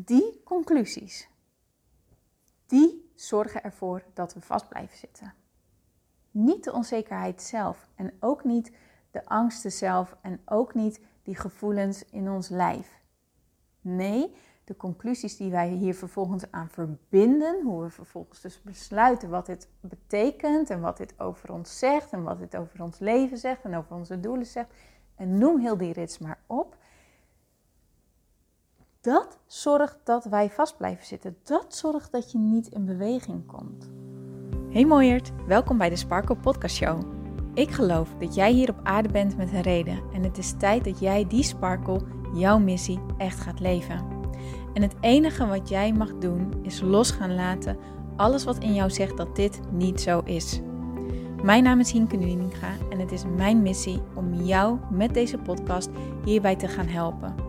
Die conclusies, die zorgen ervoor dat we vast blijven zitten. Niet de onzekerheid zelf en ook niet de angsten zelf en ook niet die gevoelens in ons lijf. Nee, de conclusies die wij hier vervolgens aan verbinden, hoe we vervolgens dus besluiten wat dit betekent en wat dit over ons zegt en wat dit over ons leven zegt en over onze doelen zegt. En noem heel die rits maar op. Dat zorgt dat wij vast blijven zitten. Dat zorgt dat je niet in beweging komt. Hey mooiert, welkom bij de Sparkle Podcast Show. Ik geloof dat jij hier op aarde bent met een reden en het is tijd dat jij die sparkle, jouw missie, echt gaat leven. En het enige wat jij mag doen is los gaan laten alles wat in jou zegt dat dit niet zo is. Mijn naam is Hienke Nuninga en het is mijn missie om jou met deze podcast hierbij te gaan helpen.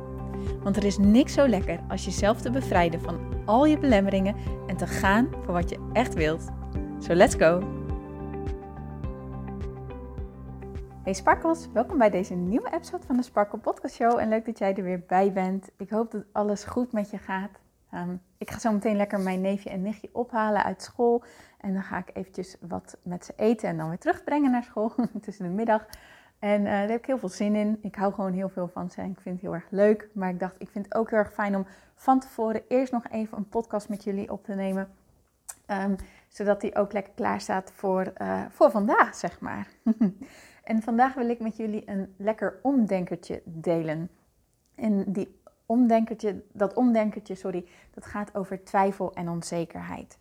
Want er is niks zo lekker als jezelf te bevrijden van al je belemmeringen en te gaan voor wat je echt wilt. So let's go! Hey Sparkles, welkom bij deze nieuwe episode van de Sparkle Podcast Show en leuk dat jij er weer bij bent. Ik hoop dat alles goed met je gaat. Ehm, ik ga zo meteen lekker mijn neefje en nichtje ophalen uit school en dan ga ik eventjes wat met ze eten en dan weer terugbrengen naar school tussen de middag. En uh, daar heb ik heel veel zin in. Ik hou gewoon heel veel van ze en ik vind het heel erg leuk. Maar ik dacht, ik vind het ook heel erg fijn om van tevoren eerst nog even een podcast met jullie op te nemen. Um, zodat die ook lekker klaar staat voor, uh, voor vandaag, zeg maar. en vandaag wil ik met jullie een lekker omdenkertje delen. En die omdenkertje, dat omdenkertje, sorry, dat gaat over twijfel en onzekerheid.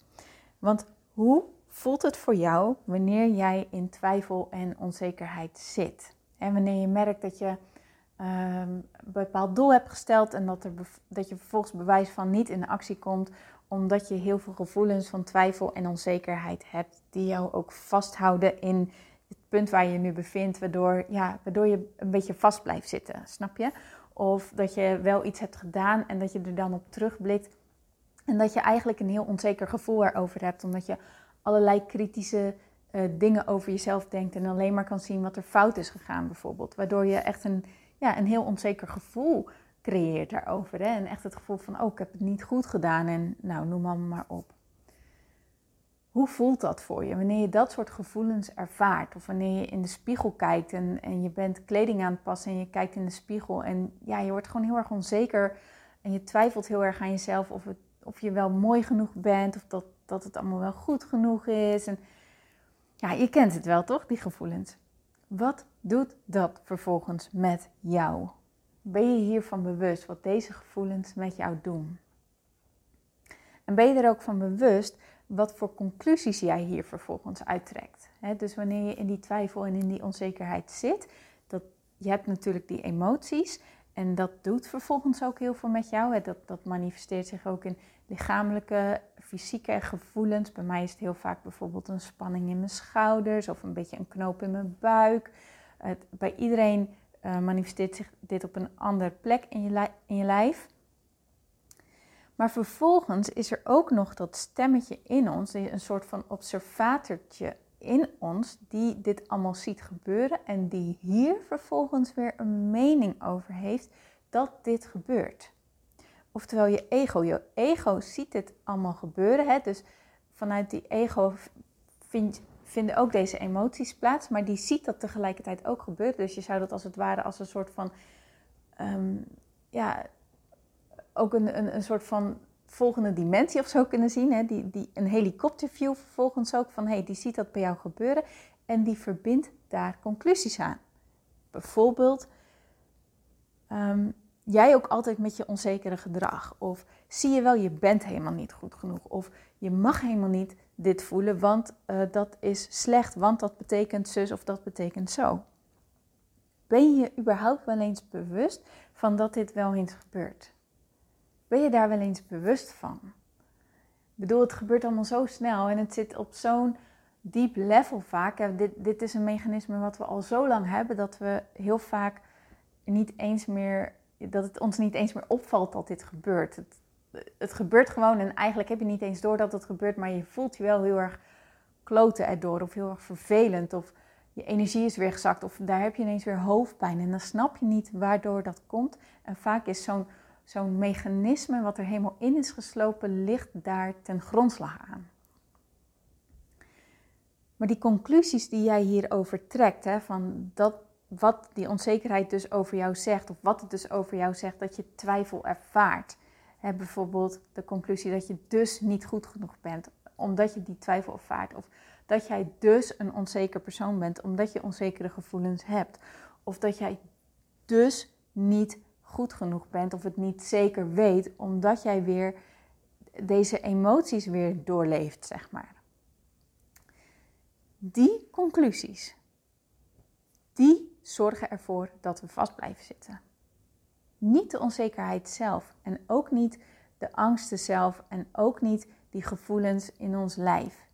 Want hoe voelt het voor jou wanneer jij in twijfel en onzekerheid zit? En wanneer je merkt dat je um, een bepaald doel hebt gesteld en dat, er, dat je vervolgens bewijs van niet in actie komt, omdat je heel veel gevoelens van twijfel en onzekerheid hebt, die jou ook vasthouden in het punt waar je nu bevindt, waardoor, ja, waardoor je een beetje vast blijft zitten, snap je? Of dat je wel iets hebt gedaan en dat je er dan op terugblikt en dat je eigenlijk een heel onzeker gevoel erover hebt, omdat je allerlei kritische uh, dingen over jezelf denkt en alleen maar kan zien wat er fout is gegaan, bijvoorbeeld. Waardoor je echt een, ja, een heel onzeker gevoel creëert daarover. En echt het gevoel van, oh, ik heb het niet goed gedaan en nou, noem maar, op. Hoe voelt dat voor je wanneer je dat soort gevoelens ervaart? Of wanneer je in de spiegel kijkt en, en je bent kleding aan het passen en je kijkt in de spiegel en ja, je wordt gewoon heel erg onzeker en je twijfelt heel erg aan jezelf of, of je wel mooi genoeg bent of dat, dat het allemaal wel goed genoeg is. En ja, je kent het wel toch, die gevoelens. Wat doet dat vervolgens met jou? Ben je hiervan bewust wat deze gevoelens met jou doen? En ben je er ook van bewust wat voor conclusies jij hier vervolgens uittrekt? dus wanneer je in die twijfel en in die onzekerheid zit, dat, je hebt natuurlijk die emoties en dat doet vervolgens ook heel veel met jou. Dat, dat manifesteert zich ook in lichamelijke, fysieke gevoelens. Bij mij is het heel vaak bijvoorbeeld een spanning in mijn schouders of een beetje een knoop in mijn buik. Het, bij iedereen uh, manifesteert zich dit op een andere plek in je, in je lijf. Maar vervolgens is er ook nog dat stemmetje in ons, een soort van observatortje in ons, die dit allemaal ziet gebeuren en die hier vervolgens weer een mening over heeft dat dit gebeurt. Oftewel je ego. Je ego ziet dit allemaal gebeuren. Hè? Dus vanuit die ego vind, vinden ook deze emoties plaats. Maar die ziet dat tegelijkertijd ook gebeuren. Dus je zou dat als het ware als een soort van... Ehm, ja, ook een, een, een soort van volgende dimensie of zo kunnen zien. Hè? Die, die, een helikopterview vervolgens ook van... hey, die ziet dat bij jou gebeuren. En die verbindt daar conclusies aan. Bijvoorbeeld... Um, jij ook altijd met je onzekere gedrag? Of zie je wel, je bent helemaal niet goed genoeg? Of je mag helemaal niet dit voelen, want uh, dat is slecht, want dat betekent zus of dat betekent zo. Ben je überhaupt wel eens bewust van dat dit wel eens gebeurt? Ben je daar wel eens bewust van? Ik bedoel, het gebeurt allemaal zo snel en het zit op zo'n diep level vaak. Dit, dit is een mechanisme wat we al zo lang hebben dat we heel vaak niet eens meer dat het ons niet eens meer opvalt dat dit gebeurt. Het, het gebeurt gewoon en eigenlijk heb je niet eens door dat het gebeurt, maar je voelt je wel heel erg kloten erdoor of heel erg vervelend of je energie is weer gezakt of daar heb je ineens weer hoofdpijn en dan snap je niet waardoor dat komt. En vaak is zo'n zo'n mechanisme wat er helemaal in is geslopen, ligt daar ten grondslag aan. Maar die conclusies die jij hierover trekt, hè, van dat, wat die onzekerheid dus over jou zegt, of wat het dus over jou zegt, dat je twijfel ervaart. Hè, bijvoorbeeld de conclusie dat je dus niet goed genoeg bent, omdat je die twijfel ervaart. Of dat jij dus een onzeker persoon bent, omdat je onzekere gevoelens hebt. Of dat jij dus niet goed genoeg bent of het niet zeker weet, omdat jij weer deze emoties weer doorleeft, zeg maar. Die conclusies, die zorgen ervoor dat we vast blijven zitten. Niet de onzekerheid zelf en ook niet de angsten zelf en ook niet die gevoelens in ons lijf.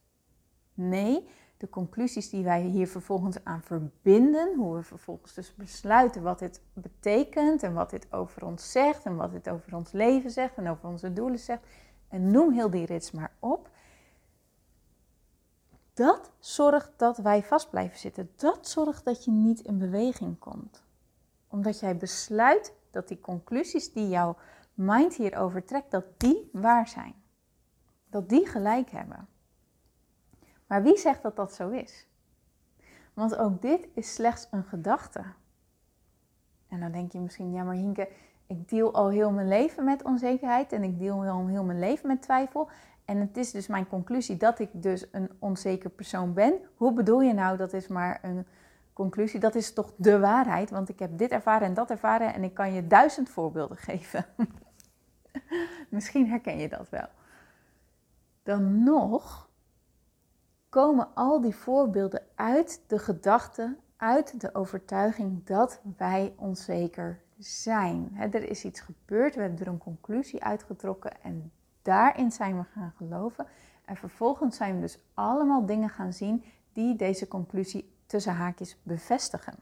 Nee, de conclusies die wij hier vervolgens aan verbinden, hoe we vervolgens dus besluiten wat dit betekent en wat dit over ons zegt en wat dit over ons leven zegt en over onze doelen zegt. En noem heel die rits maar op. Dat zorgt dat wij vast blijven zitten. Dat zorgt dat je niet in beweging komt. Omdat jij besluit dat die conclusies die jouw mind hierover trekt, dat die waar zijn. Dat die gelijk hebben. Maar wie zegt dat dat zo is? Want ook dit is slechts een gedachte. En dan denk je misschien, ja maar Hinke, ik deel al heel mijn leven met onzekerheid en ik deel al heel mijn leven met twijfel. En het is dus mijn conclusie dat ik dus een onzeker persoon ben. Hoe bedoel je nou, dat is maar een conclusie? Dat is toch de waarheid, want ik heb dit ervaren en dat ervaren en ik kan je duizend voorbeelden geven. Misschien herken je dat wel. Dan nog komen al die voorbeelden uit de gedachte, uit de overtuiging dat wij onzeker zijn. er is iets gebeurd, we hebben er een conclusie uitgetrokken en daarin zijn we gaan geloven. En vervolgens zijn we dus allemaal dingen gaan zien die deze conclusie tussen haakjes bevestigen.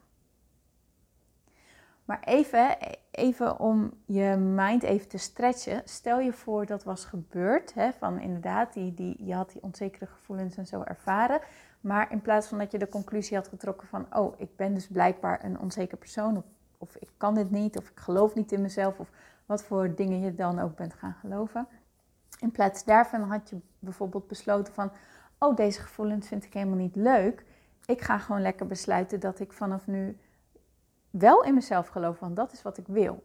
Maar even, even om je mind even te stretchen. Stel je voor dat was gebeurd. Hè, van inderdaad, die, die, je had die onzekere gevoelens en zo ervaren. Maar in plaats van dat je de conclusie had getrokken van... oh, ik ben dus blijkbaar een onzeker persoon... of, of ik kan dit niet, of ik geloof niet in mezelf... of wat voor dingen je dan ook bent gaan geloven. In plaats daarvan had je bijvoorbeeld besloten van... oh, deze gevoelens vind ik helemaal niet leuk. Ik ga gewoon lekker besluiten dat ik vanaf nu wel in mezelf geloof, want dat is wat ik wil.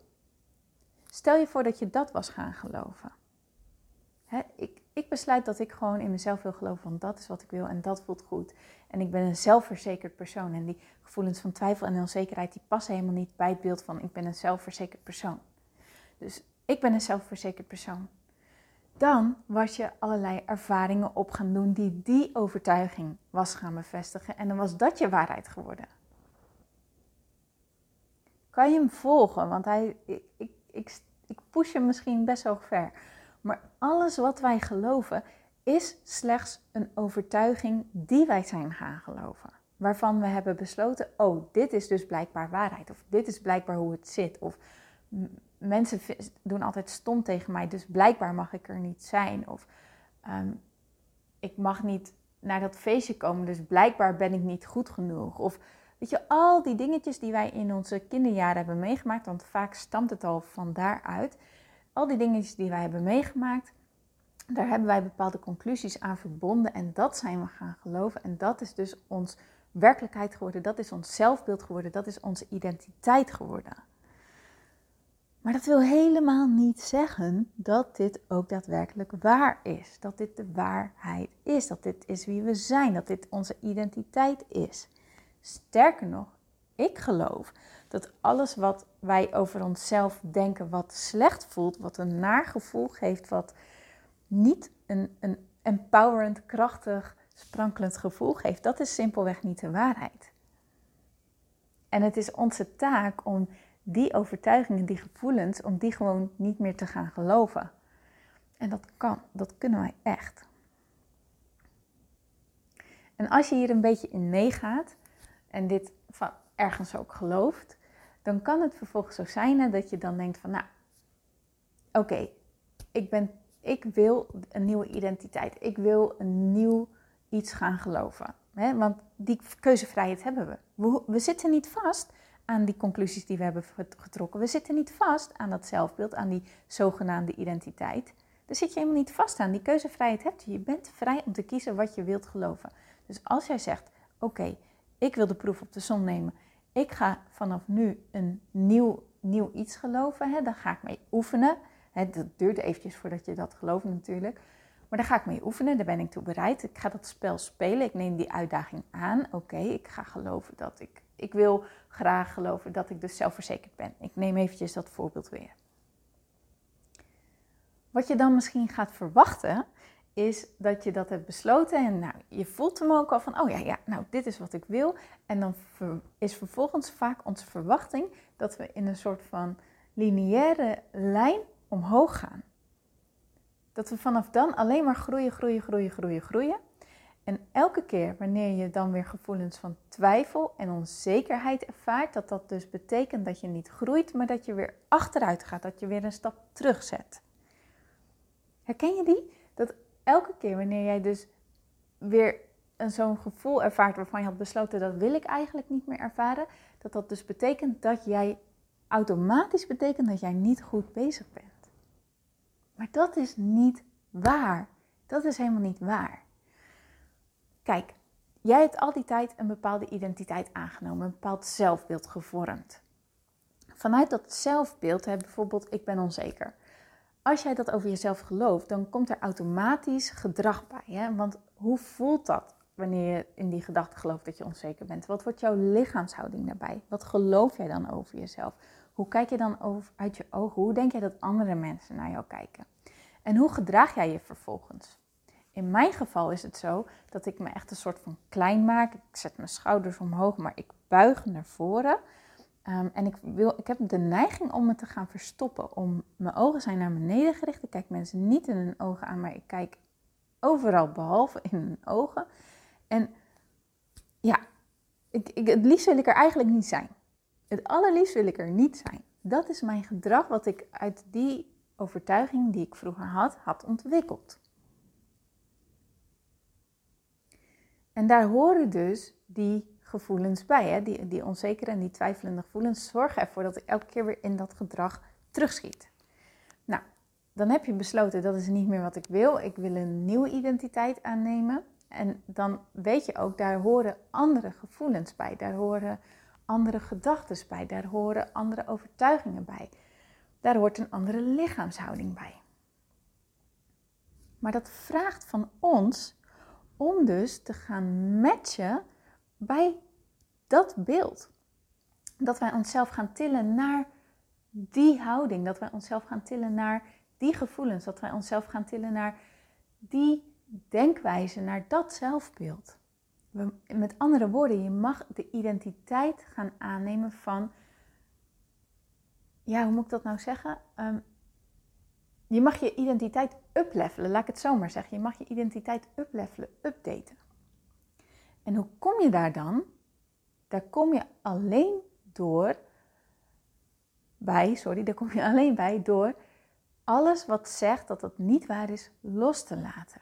Stel je voor dat je dat was gaan geloven. ik, ik besluit dat ik gewoon in mezelf wil geloven, want dat is wat ik wil en dat voelt goed. En ik ben een zelfverzekerd persoon en die gevoelens van twijfel en onzekerheid die passen helemaal niet bij het beeld van ik ben een zelfverzekerd persoon. Dus ik ben een zelfverzekerd persoon. Dan was je allerlei ervaringen op gaan doen die die overtuiging was gaan bevestigen en dan was dat je waarheid geworden. Kan je hem volgen? Want hij, ik, ik, ik, ik push hem misschien best wel ver. Maar alles wat wij geloven is slechts een overtuiging die wij zijn gaan geloven. Waarvan we hebben besloten, oh, dit is dus blijkbaar waarheid. Of dit is blijkbaar hoe het zit. Of mensen doen altijd stom tegen mij, dus blijkbaar mag ik er niet zijn. Of ehm, ik mag niet naar dat feestje komen, dus blijkbaar ben ik niet goed genoeg. Of Weet je, al die dingetjes die wij in onze kinderjaren hebben meegemaakt, want vaak stamt het al van daaruit. Al die dingetjes die wij hebben meegemaakt, daar hebben wij bepaalde conclusies aan verbonden en dat zijn we gaan geloven. En dat is dus ons werkelijkheid geworden, dat is ons zelfbeeld geworden, dat is onze identiteit geworden. Maar dat wil helemaal niet zeggen dat dit ook daadwerkelijk waar is. Dat dit de waarheid is. Dat dit is wie we zijn. Dat dit onze identiteit is. Sterker nog, ik geloof dat alles wat wij over onszelf denken, wat slecht voelt, wat een naar gevoel geeft, wat niet een, een empowerend, krachtig, sprankelend gevoel geeft, dat is simpelweg niet de waarheid. En het is onze taak om die overtuigingen, die gevoelens, om die gewoon niet meer te gaan geloven. En dat kan, dat kunnen wij echt. En als je hier een beetje in meegaat, en dit van ergens ook gelooft, dan kan het vervolgens zo zijn dat je dan denkt van, nou, oké, ik ben, ik wil een nieuwe identiteit, ik wil een nieuw iets gaan geloven. Hè? Want die keuzevrijheid hebben we. we. zitten niet vast aan die conclusies die we hebben getrokken. We zitten niet vast aan dat zelfbeeld, aan die zogenaamde identiteit. Daar zit je helemaal niet vast aan. Die keuzevrijheid hebt je. Je bent vrij om te kiezen wat je wilt geloven. Dus als jij zegt: Oké, ik wil de proef op de som nemen. Ik ga vanaf nu een nieuw, nieuw iets geloven. Hè, dan ga ik mee oefenen. Hè, dat duurt eventjes voordat je dat gelooft natuurlijk. Maar daar ga ik mee oefenen, daar ben ik toe bereid. Ik ga dat spel spelen, ik neem die uitdaging aan. Oké, ik ga geloven dat ik... Ik wil graag geloven dat ik dus zelfverzekerd ben. Ik neem eventjes dat voorbeeld weer. Wat je dan misschien gaat verwachten, is dat je dat hebt besloten en nou, je voelt hem ook al van, oh ja, ja, nou, dit is wat ik wil. En dan is vervolgens vaak onze verwachting dat we in een soort van lineaire lijn omhoog gaan. Dat we vanaf dan alleen maar groeien, groeien, groeien, groeien, groeien. En elke keer wanneer je dan weer gevoelens van twijfel en onzekerheid ervaart, dat dat dus betekent dat je niet groeit, maar dat je weer achteruit gaat, dat je weer een stap terugzet. Herken je die? Elke keer wanneer jij dus weer zo'n gevoel ervaart waarvan je had besloten dat wil ik eigenlijk niet meer ervaren, dat dat dus betekent dat jij automatisch betekent dat jij niet goed bezig bent. Maar dat is niet waar. Dat is helemaal niet waar. Kijk, jij hebt al die tijd een bepaalde identiteit aangenomen, een bepaald zelfbeeld gevormd. Vanuit dat zelfbeeld, hè, bijvoorbeeld ik ben onzeker. Als jij dat over jezelf gelooft, dan komt er automatisch gedrag bij. Hè? Want hoe voelt dat wanneer je in die gedachte gelooft dat je onzeker bent? Wat wordt jouw lichaamshouding daarbij? Wat geloof jij dan over jezelf? Hoe kijk je dan uit je ogen? Hoe denk jij dat andere mensen naar jou kijken? En hoe gedraag jij je vervolgens? In mijn geval is het zo dat ik me echt een soort van klein maak. Ik zet mijn schouders omhoog, maar ik buig naar voren. Um, en ik, wil, ik heb de neiging om me te gaan verstoppen. Om, mijn ogen zijn naar beneden gericht. Ik kijk mensen niet in hun ogen aan, maar ik kijk overal behalve in hun ogen. En ja, ik, ik, het liefst wil ik er eigenlijk niet zijn. Het allerliefst wil ik er niet zijn. Dat is mijn gedrag wat ik uit die overtuiging die ik vroeger had, had ontwikkeld. En daar horen dus die gevoelens bij, hè? Die, die onzekere en die twijfelende gevoelens zorgen ervoor dat ik elke keer weer in dat gedrag terugschiet. Nou, dan heb je besloten dat is niet meer wat ik wil. Ik wil een nieuwe identiteit aannemen. En dan weet je ook, daar horen andere gevoelens bij. Daar horen andere gedachten bij. Daar horen andere overtuigingen bij. Daar hoort een andere lichaamshouding bij. Maar dat vraagt van ons om dus te gaan matchen bij dat beeld. Dat wij onszelf gaan tillen naar die houding. Dat wij onszelf gaan tillen naar die gevoelens. Dat wij onszelf gaan tillen naar die denkwijze, naar dat zelfbeeld. Met andere woorden, je mag de identiteit gaan aannemen van, ja, hoe moet ik dat nou zeggen? Ehm, je mag je identiteit uplevelen, laat ik het zo maar zeggen. Je mag je identiteit uplevelen, updaten. En hoe kom je daar dan? Daar kom je alleen door bij, sorry, daar kom je alleen bij door alles wat zegt dat dat niet waar is, los te laten.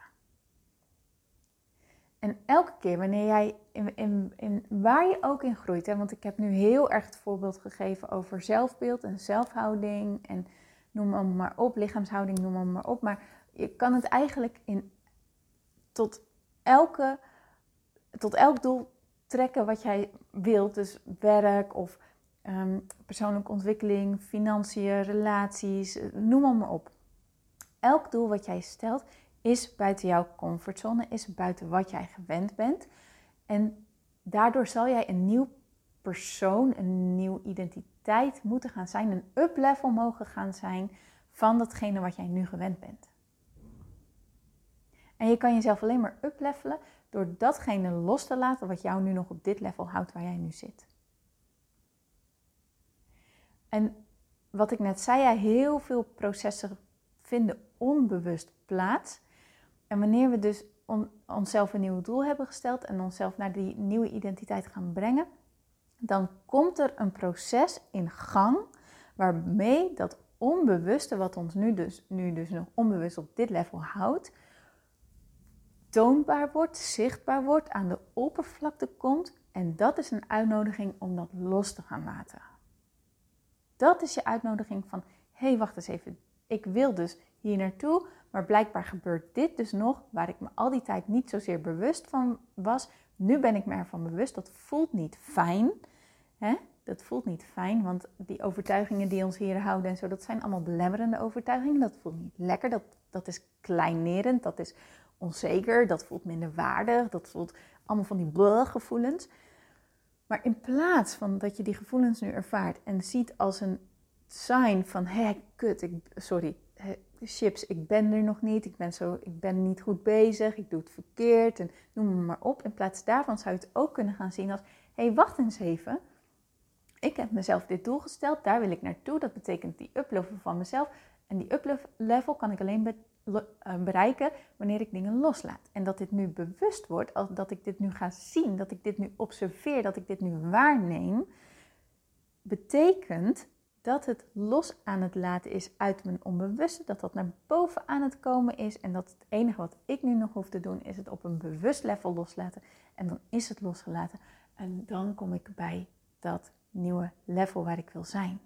En elke keer wanneer jij, in, in, in, waar je ook in groeit, want ik heb nu heel erg het voorbeeld gegeven over zelfbeeld en zelfhouding en noem hem maar op, lichaamshouding, noem hem maar op. Maar je kan het eigenlijk in, tot, elke, tot elk doel trekken wat jij wilt. Dus werk of um, persoonlijke ontwikkeling, financiën, relaties, noem hem maar op. Elk doel wat jij stelt is buiten jouw comfortzone, is buiten wat jij gewend bent. En daardoor zal jij een nieuw persoon, een nieuwe identiteit moeten gaan zijn, een up-level mogen gaan zijn van datgene wat jij nu gewend bent. En je kan jezelf alleen maar uplevelen door datgene los te laten wat jou nu nog op dit level houdt waar jij nu zit. En wat ik net zei, heel veel processen vinden onbewust plaats. En wanneer we dus onszelf een nieuw doel hebben gesteld en onszelf naar die nieuwe identiteit gaan brengen, dan komt er een proces in gang waarmee dat onbewuste, wat ons nu dus, nu dus nog onbewust op dit level houdt, toonbaar wordt, zichtbaar wordt, aan de oppervlakte komt En dat is een uitnodiging om dat los te gaan laten. Dat is je uitnodiging van, hé, hey, wacht eens even. Ik wil dus hier naartoe, maar blijkbaar gebeurt dit dus nog, waar ik me al die tijd niet zozeer bewust van was. Nu ben ik me ervan bewust. Dat voelt niet fijn. Hè? Dat voelt niet fijn, want die overtuigingen die ons hier houden en zo, dat zijn allemaal belemmerende overtuigingen. Dat voelt niet lekker, dat, dat is kleinerend, dat is onzeker, dat voelt minder waardig, dat voelt allemaal van die gevoelens. Maar in plaats van dat je die gevoelens nu ervaart en ziet als een sign van, hé, kut, ik, sorry, chips, ik ben er nog niet, ik ben, zo, ik ben niet goed bezig, ik doe het verkeerd en noem maar op. In plaats daarvan zou je het ook kunnen gaan zien als, hé, hey, wacht eens even. Ik heb mezelf dit doel gesteld, daar wil ik naartoe. Dat betekent die uplevel van mezelf. En die uplevel kan ik alleen bereiken wanneer ik dingen loslaat. En dat dit nu bewust wordt, dat ik dit nu ga zien, dat ik dit nu observeer, dat ik dit nu waarneem, betekent dat het los aan het laten is uit mijn onbewuste, dat dat naar boven aan het komen is en dat het enige wat ik nu nog hoef te doen is het op een bewust level loslaten en dan is het losgelaten en dan kom ik bij dat nieuwe level waar ik wil zijn.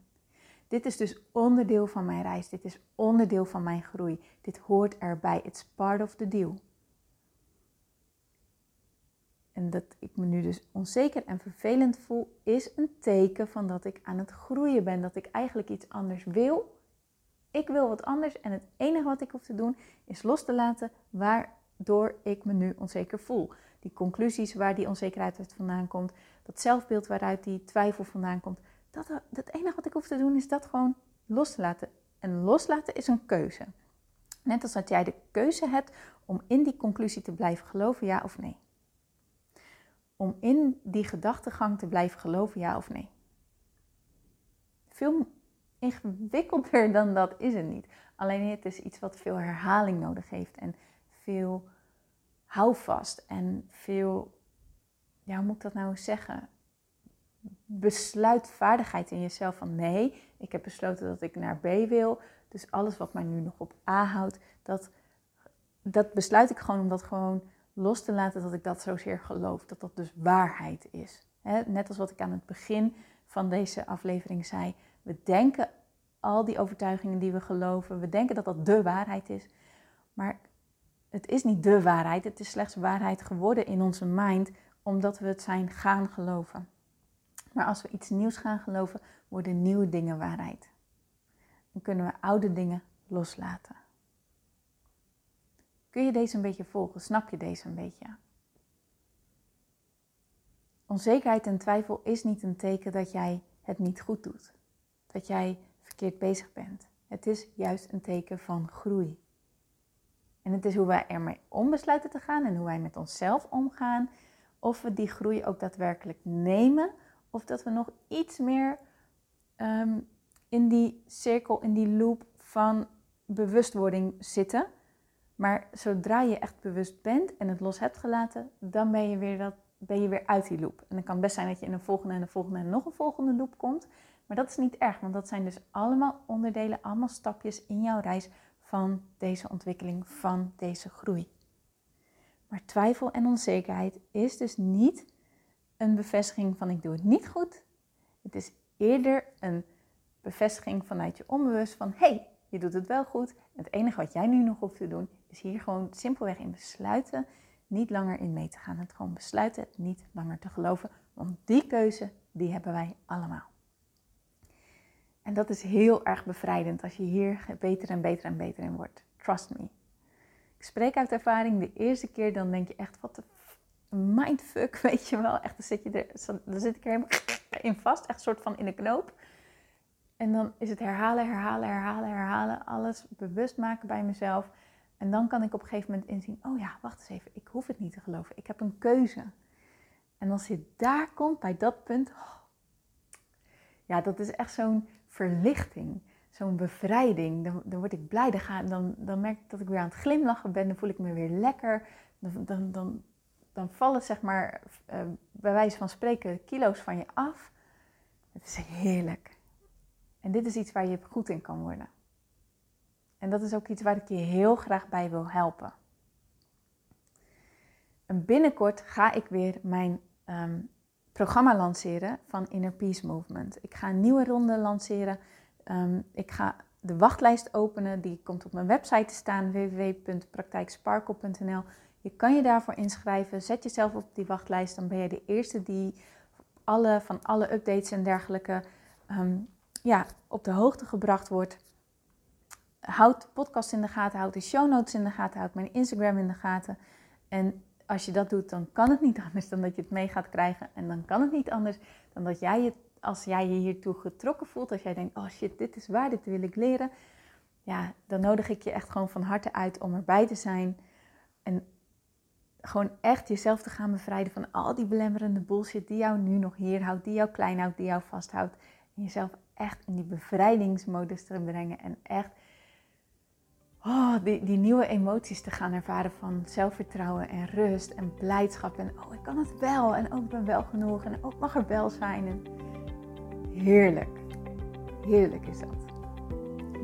Dit is dus onderdeel van mijn reis, dit is onderdeel van mijn groei, dit hoort erbij, it's part of the deal. En dat ik me nu dus onzeker en vervelend voel, is een teken van dat ik aan het groeien ben. Dat ik eigenlijk iets anders wil. Ik wil wat anders en het enige wat ik hoef te doen is los te laten waardoor ik me nu onzeker voel. Die conclusies waar die onzekerheid vandaan komt, dat zelfbeeld waaruit die twijfel vandaan komt. Dat, het enige wat ik hoef te doen is dat gewoon los te laten. En loslaten is een keuze. Net als dat jij de keuze hebt om in die conclusie te blijven geloven, ja of nee om in die gedachtegang te blijven geloven, ja of nee? Veel ingewikkelder dan dat is het niet. Alleen het is iets wat veel herhaling nodig heeft en veel houvast en veel, ja, hoe moet ik dat nou zeggen? Besluitvaardigheid in jezelf van nee, ik heb besloten dat ik naar B wil. Dus alles wat mij nu nog op A houdt, dat, dat besluit ik gewoon omdat gewoon los te laten dat ik dat zozeer geloof, dat dat dus waarheid is. net als wat ik aan het begin van deze aflevering zei. We denken al die overtuigingen die we geloven, we denken dat dat de waarheid is. Maar het is niet de waarheid, het is slechts waarheid geworden in onze mind, omdat we het zijn gaan geloven. Maar als we iets nieuws gaan geloven, worden nieuwe dingen waarheid. Dan kunnen we oude dingen loslaten. Kun je deze een beetje volgen? Snap je deze een beetje? Onzekerheid en twijfel is niet een teken dat jij het niet goed doet. Dat jij verkeerd bezig bent. Het is juist een teken van groei. En het is hoe wij ermee om besluiten te gaan en hoe wij met onszelf omgaan. Of we die groei ook daadwerkelijk nemen. Of dat we nog iets meer ehm, in die cirkel, in die loop van bewustwording zitten. Maar zodra je echt bewust bent en het los hebt gelaten, dan ben je weer, dat, ben je weer uit die loop. En dan kan het best zijn dat je in een volgende en een volgende en nog een volgende loop komt. Maar dat is niet erg, want dat zijn dus allemaal onderdelen, allemaal stapjes in jouw reis van deze ontwikkeling, van deze groei. Maar twijfel en onzekerheid is dus niet een bevestiging van ik doe het niet goed. Het is eerder een bevestiging vanuit je onbewust van hey, je doet het wel goed. Het enige wat jij nu nog hoeft te doen is hier gewoon simpelweg in besluiten niet langer in mee te gaan. Het gewoon besluiten het niet langer te geloven. Want die keuze, die hebben wij allemaal. En dat is heel erg bevrijdend als je hier beter en beter en beter in wordt. Trust me. Ik spreek uit ervaring. De eerste keer dan denk je echt, wat een mindfuck, weet je wel. Echt, dan zit, je er, dan zit ik er helemaal in vast. Echt een soort van in de knoop. En dan is het herhalen, herhalen, herhalen, herhalen. Alles bewust maken bij mezelf. En dan kan ik op een gegeven moment inzien: oh ja, wacht eens even, ik hoef het niet te geloven. Ik heb een keuze. En als je daar komt bij dat punt, oh, ja, dat is echt zo'n verlichting, zo'n bevrijding. Dan, dan, word ik blij, dan, dan, dan merk ik dat ik weer aan het glimlachen ben, dan voel ik me weer lekker. Dan, dan, dan, dan vallen, zeg maar, uh, bij wijze van spreken, kilo's van je af. Het is heerlijk. En dit is iets waar je goed in kan worden. En dat is ook iets waar ik je heel graag bij wil helpen. En binnenkort ga ik weer mijn um, programma lanceren van Inner Peace Movement. Ik ga een nieuwe ronde lanceren. Ehm, ik ga de wachtlijst openen. Die komt op mijn website te staan, www.praktijksparkle.nl. Je kan je daarvoor inschrijven. Zet jezelf op die wachtlijst. Dan ben je de eerste die alle, van alle updates en dergelijke ehm, ja, op de hoogte gebracht wordt. Houd de podcast in de gaten, houd de show notes in de gaten, houd mijn Instagram in de gaten. En als je dat doet, dan kan het niet anders dan dat je het mee gaat krijgen. En dan kan het niet anders dan dat jij je, als jij je hiertoe getrokken voelt, als jij denkt, oh shit, dit is waar, dit wil ik leren. Ja, dan nodig ik je echt gewoon van harte uit om erbij te zijn. En gewoon echt jezelf te gaan bevrijden van al die belemmerende bullshit die jou nu nog hier houdt, die jou klein houdt, die jou vasthoudt. En jezelf echt in die bevrijdingsmodus te brengen en echt oh, die, die nieuwe emoties te gaan ervaren van zelfvertrouwen en rust en blijdschap. En oh, ik kan het wel en ook ben wel genoeg en ook mag er wel zijn. En heerlijk, heerlijk is dat.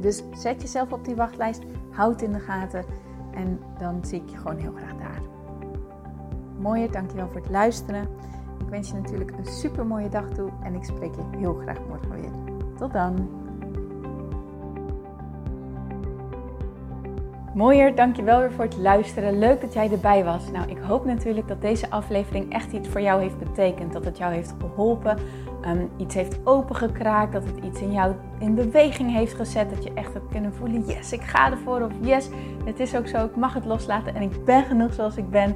Dus zet jezelf op die wachtlijst, houd in de gaten en dan zie ik je gewoon heel graag daar. Mooier, dankjewel voor het luisteren. Ik wens je natuurlijk een super mooie dag toe en ik spreek je heel graag morgen weer. Tot dan! Mooier, dankjewel weer voor het luisteren. Leuk dat jij erbij was. Nou, ik hoop natuurlijk dat deze aflevering echt iets voor jou heeft betekend. Dat het jou heeft geholpen, um, iets heeft opengekraakt, dat het iets in jou in beweging heeft gezet. Dat je echt hebt kunnen voelen, yes, ik ga ervoor. Of yes, het is ook zo, ik mag het loslaten en ik ben genoeg zoals ik ben.